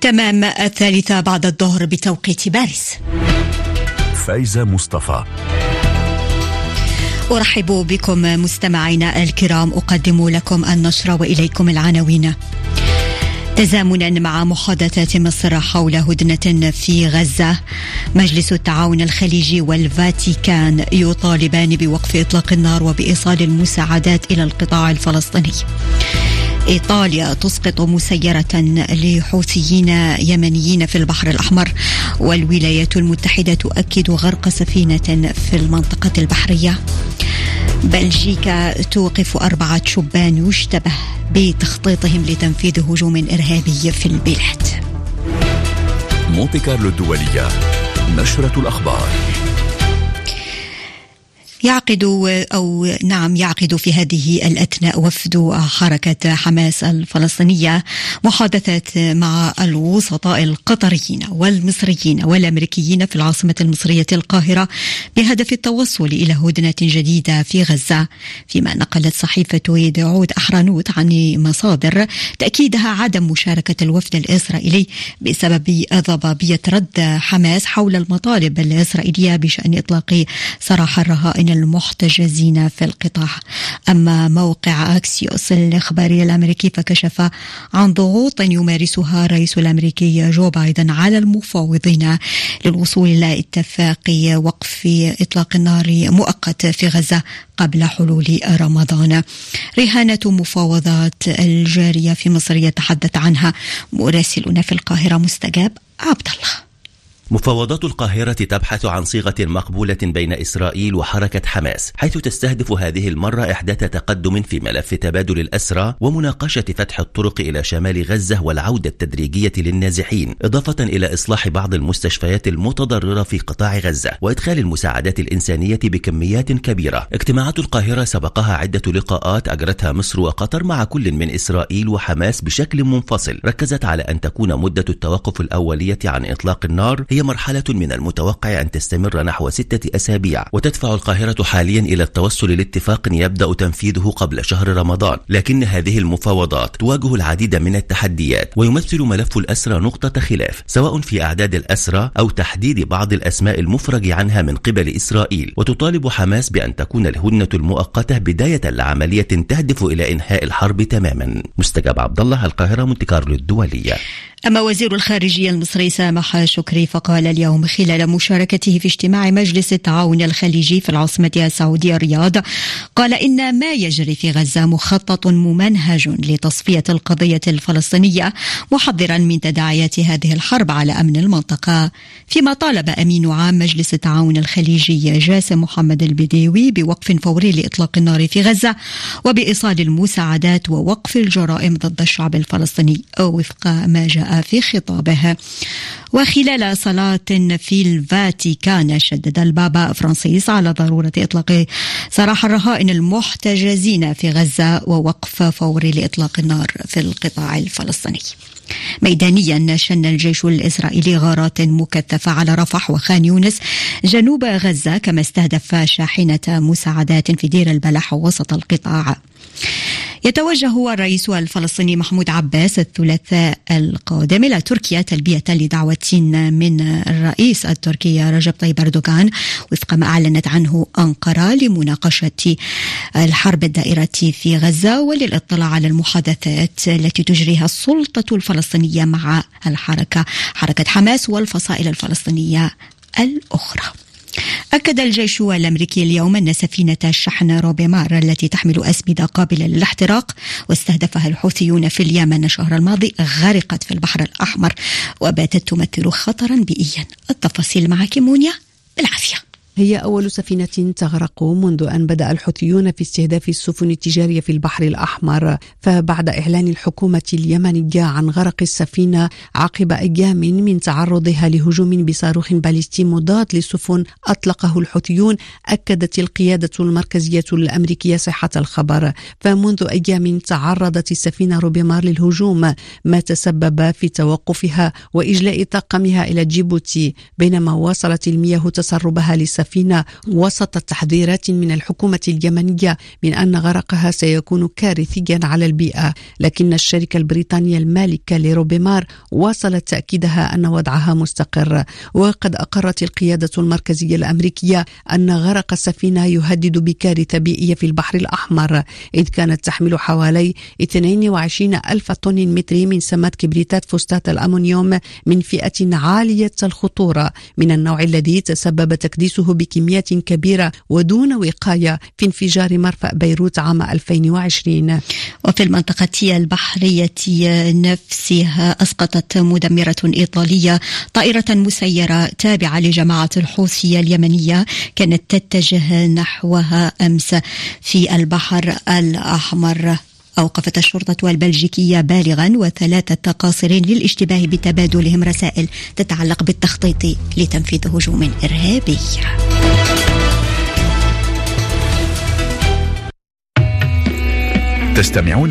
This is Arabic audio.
تمام الثالثة بعد الظهر بتوقيت باريس. فايزة مصطفى. أرحب بكم مستمعينا الكرام. أقدم لكم النشرة وإليكم العناوين. تزامنا مع محادثات مصر حول هدنة في غزة. مجلس التعاون الخليجي والفاتيكان يطالبان بوقف إطلاق النار وبإيصال المساعدات إلى القطاع الفلسطيني. إيطاليا تسقط مسيرة لحوثيين يمنيين في البحر الأحمر والولايات المتحدة تؤكد غرق سفينة في المنطقة البحرية. بلجيكا توقف أربعة شبان يشتبه بتخطيطهم لتنفيذ هجوم إرهابي في البلاد. مونتي كارلو الدولية نشرة الأخبار. يعقد أو نعم يعقد في هذه الأثناء وفد حركة حماس الفلسطينية محادثات مع الوسطاء القطريين والمصريين والأمريكيين في العاصمة المصرية القاهرة بهدف التوصل إلى هدنة جديدة في غزة. فيما نقلت صحيفة داعود أحرانوت عن مصادر تأكيدها عدم مشاركة الوفد الإسرائيلي بسبب ضبابية رد حماس حول المطالب الإسرائيلية بشأن إطلاق سراح الرهائن من المحتجزين في القطاع. أما موقع أكسيوس الإخباري الأمريكي فكشف عن ضغوط يمارسها الرئيس الأمريكي جو بايدن على المفاوضين للوصول إلى اتفاق وقف إطلاق النار مؤقت في غزة قبل حلول رمضان. رهانة مفاوضات الجارية في مصر يتحدث عنها مراسلنا في القاهرة مستجاب عبد الله. مفاوضات القاهرة تبحث عن صيغة مقبولة بين إسرائيل وحركة حماس حيث تستهدف هذه المرة إحداث تقدم في ملف تبادل الأسرى ومناقشة فتح الطرق إلى شمال غزة والعودة التدريجية للنازحين إضافة إلى إصلاح بعض المستشفيات المتضررة في قطاع غزة وإدخال المساعدات الإنسانية بكميات كبيرة. اجتماعات القاهرة سبقها عدة لقاءات أجرتها مصر وقطر مع كل من إسرائيل وحماس بشكل منفصل ركزت على أن تكون مدة التوقف الأولية عن إطلاق النار هي هي مرحلة من المتوقع أن تستمر نحو ستة أسابيع وتدفع القاهرة حاليا إلى التوصل لاتفاق يبدأ تنفيذه قبل شهر رمضان لكن هذه المفاوضات تواجه العديد من التحديات ويمثل ملف الأسرى نقطة خلاف سواء في أعداد الأسرى أو تحديد بعض الأسماء المفرج عنها من قبل إسرائيل. وتطالب حماس بأن تكون الهدنة المؤقتة بداية لعملية تهدف إلى إنهاء الحرب تماما. مستجاب عبد الله القاهرة مونتي كارلو الدولية. أما وزير الخارجية المصري سامح شكري فقال اليوم خلال مشاركته في اجتماع مجلس التعاون الخليجي في العاصمة السعودية الرياض قال إن ما يجري في غزة مخطط ممنهج لتصفية القضية الفلسطينية محذرا من تداعيات هذه الحرب على أمن المنطقة. فيما طالب أمين عام مجلس التعاون الخليجي جاسم محمد البديوي بوقف فوري لإطلاق النار في غزة وبإيصال المساعدات ووقف الجرائم ضد الشعب الفلسطيني. وفق ما جاء في خطابه وخلال صلاة في الفاتيكان شدد البابا فرانسيس على ضرورة إطلاق سراح الرهائن المحتجزين في غزة ووقف فوري لإطلاق النار في القطاع الفلسطيني. ميدانيا شن الجيش الإسرائيلي غارات مكثفة على رفح وخان يونس جنوب غزة كما استهدف شاحنة مساعدات في دير البلح وسط القطاع. يتوجه الرئيس الفلسطيني محمود عباس الثلاثاء القادم إلى تركيا تلبية لدعوة من الرئيس التركي رجب طيب أردوغان وفق ما أعلنت عنه أنقرة لمناقشة الحرب الدائرة في غزة وللإطلاع على المحادثات التي تجريها السلطة الفلسطينية مع الحركة حركة حماس والفصائل الفلسطينية الأخرى. أكد الجيش الأمريكي اليوم أن سفينة الشحن روبيمار التي تحمل أسمدة قابلة للاحتراق واستهدفها الحوثيون في اليمن الشهر الماضي غرقت في البحر الأحمر وباتت تمثل خطرا بيئيا. التفاصيل مع كيمونيا بالعافية. هي أول سفينة تغرق منذ أن بدأ الحوثيون في استهداف السفن التجارية في البحر الأحمر فبعد إعلان الحكومة اليمنية عن غرق السفينة عقب أيام من تعرضها لهجوم بصاروخ باليستي مضاد للسفن أطلقه الحوثيون أكدت القيادة المركزية الأمريكية صحة الخبر. فمنذ أيام تعرضت السفينة روبيمار للهجوم ما تسبب في توقفها وإجلاء طاقمها إلى جيبوتي بينما واصلت المياه تسربها للسفينة. السفينة وسط تحذيرات من الحكومة اليمنية من أن غرقها سيكون كارثيا على البيئة. لكن الشركة البريطانية المالكة لروبيمار واصلت تأكيدها أن وضعها مستقر. وقد أقرت القيادة المركزية الأمريكية أن غرق السفينة يهدد بكارثة بيئية في البحر الأحمر إذ كانت تحمل حوالي 22 ألف طن متري من سمات كبريتات فوستات الأمونيوم من فئة عالية الخطورة من النوع الذي تسبب تكديسه بكميات كبيرة ودون وقاية في انفجار مرفأ بيروت عام 2020 وفي المنطقة البحرية نفسها أسقطت مدمرة إيطالية طائرة مسيرة تابعة لجماعة الحوثية اليمنية كانت تتجه نحوها أمس في البحر الأحمر. أوقفت الشرطة البلجيكية بالغا وثلاثة قاصرين للاشتباه بتبادلهم رسائل تتعلق بالتخطيط لتنفيذ هجوم إرهابي. تستمعون